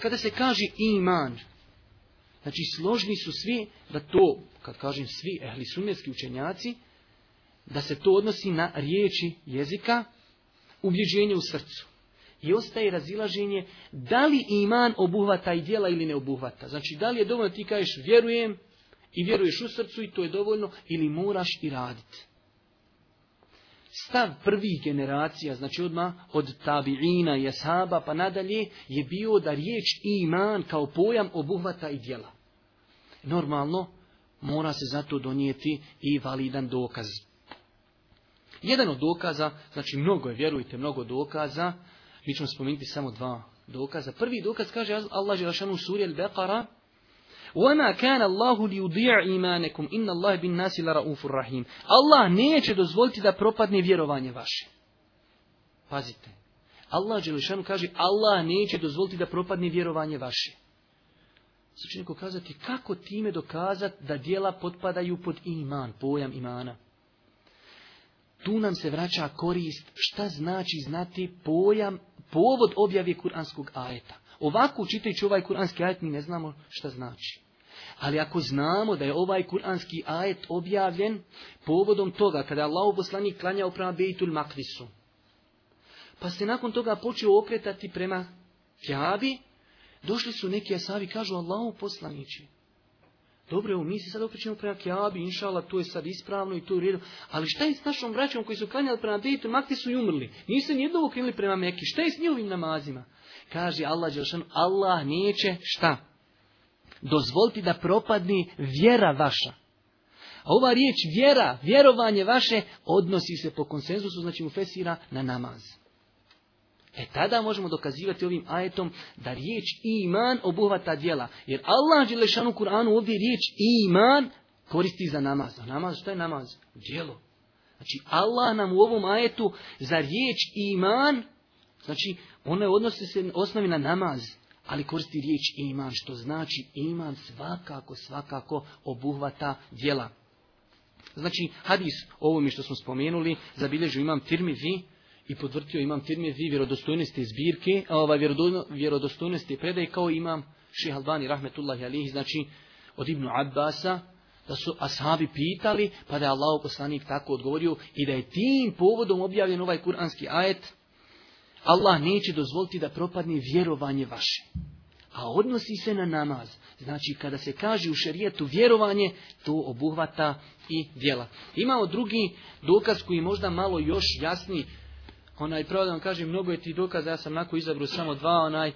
Kada se kaže iman, znači složni su svi da to, kad kažem svi ehli sunnetski učenjaci, da se to odnosi na riječi jezika, ubjeđenje u srcu. I ostaje razilaženje da li iman obuhvata i djela ili ne obuhvata. Znači da li je dovoljno ti kažeš vjerujem i vjeruješ u srcu i to je dovoljno ili moraš i raditi stav prvih generacija, znači odmah od tabiina i ashaba pa nadalje, je bio da riječ iman kao pojam obuhvata i djela. Normalno, mora se zato donijeti i validan dokaz. Jedan od dokaza, znači mnogo je, vjerujte, mnogo dokaza, mi ćemo spomenuti samo dva dokaza. Prvi dokaz kaže Allah Želešanu suri al-Beqara, وَمَا كَانَ اللَّهُ لِيُضِيعَ إِيمَانَكُمْ إِنَّ اللَّهَ بِالنَّاسِ لَرَؤُوفٌ الرَّحِيمِ Allah neće dozvoliti da propadne vjerovanje vaše. Pazite. Allah Đelešanu kaže Allah neće dozvoliti da propadne vjerovanje vaše. Sad će neko kazati kako time dokazati da dijela potpadaju pod iman, pojam imana. Tu nam se vraća korist šta znači znati pojam, povod objave kuranskog ajeta. Ovako čitajući ovaj kuranski ajet mi ne znamo šta znači. Ali ako znamo da je ovaj kuranski ajet objavljen povodom toga kada je Allah poslanik klanjao prema Bejtul Makvisu. pa se nakon toga počeo okretati prema Kjabi, došli su neki asavi, kažu Allahu poslanići, dobro, evo, mi se sad okrećemo prema Kjabi, inšala, to je sad ispravno i to je u Ali šta je s našom braćom koji su kanjali prema Bejtu Makti su i umrli? Nisu nijedno okrenili prema Meki. Šta je s njihovim namazima? Kaže Allah Đelšan, Allah neće šta? Dozvoliti da propadni vjera vaša. A ova riječ vjera, vjerovanje vaše, odnosi se po konsenzusu, znači mu fesira na namaz. E tada možemo dokazivati ovim ajetom da riječ iman obuhvata djela. Jer Allah u Kur'anu ovdje riječ iman koristi za namaz. A namaz, što je namaz? Djelo. Znači Allah nam u ovom ajetu za riječ iman, znači ona odnosi se osnovi na namaz, ali koristi riječ iman, što znači iman svakako, svakako obuhvata djela. Znači hadis, ovo mi što smo spomenuli, zabilježu imam vi i potvrdio imam vi vjerodostojnosti zbirke, a ova vjerodostojnosti predaj kao imam Ših Albani rahmetullahi alihi, znači od Ibnu Abbasa, da su ashabi pitali, pa da je Allah poslanik tako odgovorio i da je tim povodom objavljen ovaj kuranski ajet, Allah neće dozvoliti da propadne vjerovanje vaše. A odnosi se na namaz. Znači, kada se kaže u šerijetu vjerovanje, to obuhvata i djela. Imao drugi dokaz koji možda malo još jasni onaj vam kaže mnogo je ti dokaza, ja sam nakon izabrao samo dva onaj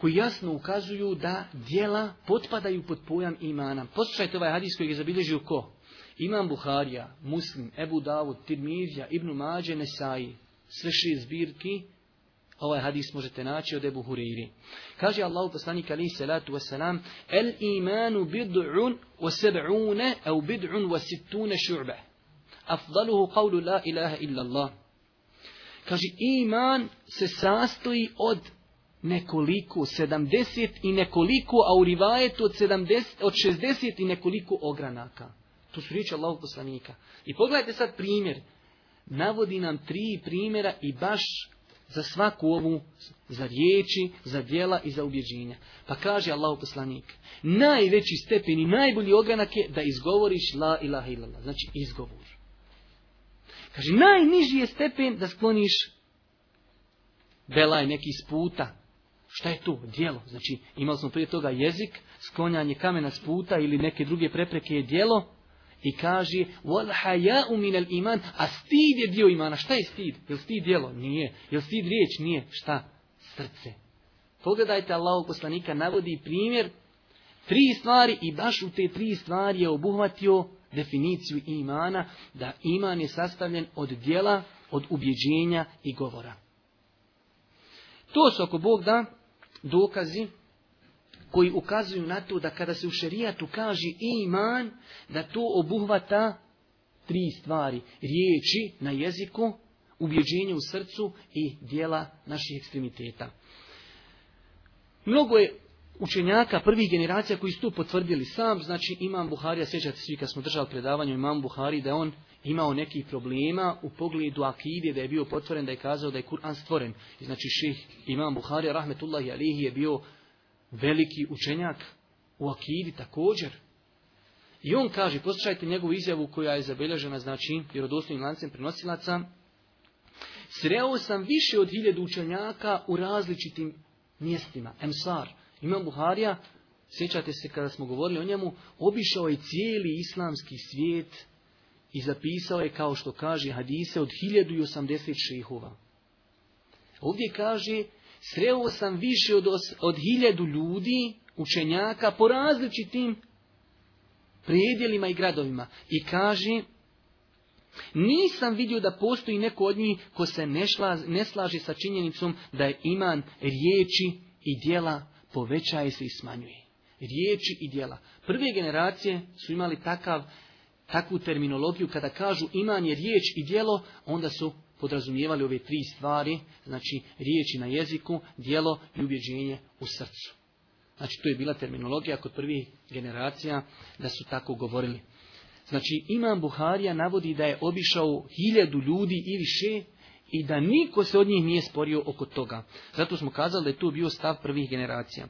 koji jasno ukazuju da dijela potpadaju pod pojam imana. Poslušajte ovaj hadis koji je zabilježio ko? Imam Buharija, Muslim, Ebu Davud, Tirmizija, Ibnu Mađe, Nesaji. Sve šije zbirki Ovaj hadis možete naći od Ebu Huriri. Kaže Allahu poslanik alaihi salatu wasalam, El imanu bid'un wa seb'une, au bid'un wa sittune šu'be. Afdaluhu qavlu la ilaha illa Allah. Kaže, iman se sastoji od nekoliko, sedamdeset i nekoliko, a u rivajetu od, 70, od i nekoliko ogranaka. To su riječi Allahog poslanika. I pogledajte sad primjer. Navodi nam tri primjera i baš za svaku ovu, za riječi, za djela i za ubjeđenja. Pa kaže Allah poslanik, najveći stepen i najbolji ogranak je da izgovoriš la ilaha illallah, znači izgovor. Kaže, najniži je stepen da skloniš belaj neki s puta. Šta je to? Dijelo. Znači, imali smo prije toga jezik, sklonjanje kamena s puta ili neke druge prepreke je dijelo. I kaže, iman, a stid je dio imana. Šta je stid? Jel stid djelo? Nije. Jel stid riječ? Nije. Šta? Srce. Pogledajte, Allahog poslanika navodi primjer tri stvari i baš u te tri stvari je obuhvatio definiciju imana, da iman je sastavljen od dijela, od ubjeđenja i govora. To su ako Bog da dokazi koji ukazuju na to da kada se u šerijatu kaže iman, da to obuhvata tri stvari. Riječi na jeziku, ubjeđenje u srcu i dijela naših ekstremiteta. Mnogo je učenjaka prvih generacija koji su to potvrdili sam, znači Imam Buharija, sjećate svi kad smo držali predavanje Imam Buhari da on imao nekih problema u pogledu akide, da je bio potvoren, da je kazao da je Kur'an stvoren. I znači ših Imam Buharija, rahmetullahi alihi, je bio veliki učenjak u akidi također. I on kaže, poslušajte njegovu izjavu koja je zabilježena, znači, vjerodostojnim lancem prenosilaca, sreo sam više od hiljadu učenjaka u različitim mjestima, emsar, imam Buharija, sjećate se kada smo govorili o njemu, obišao je cijeli islamski svijet i zapisao je, kao što kaže hadise, od 1080 šehova. Ovdje kaže, sreo sam više od, od hiljadu ljudi, učenjaka, po različitim predjelima i gradovima. I kaže, nisam vidio da postoji neko od njih ko se ne, šla, slaže sa činjenicom da je iman riječi i dijela povećaje se i smanjuje. Riječi i djela. Prve generacije su imali takav, takvu terminologiju kada kažu je riječ i djelo, onda su podrazumijevali ove tri stvari, znači riječi na jeziku, djelo i ubjeđenje u srcu. Znači to je bila terminologija kod prvih generacija da su tako govorili. Znači Imam Buharija navodi da je obišao hiljadu ljudi i više i da niko se od njih nije sporio oko toga. Zato smo kazali da je tu bio stav prvih generacija.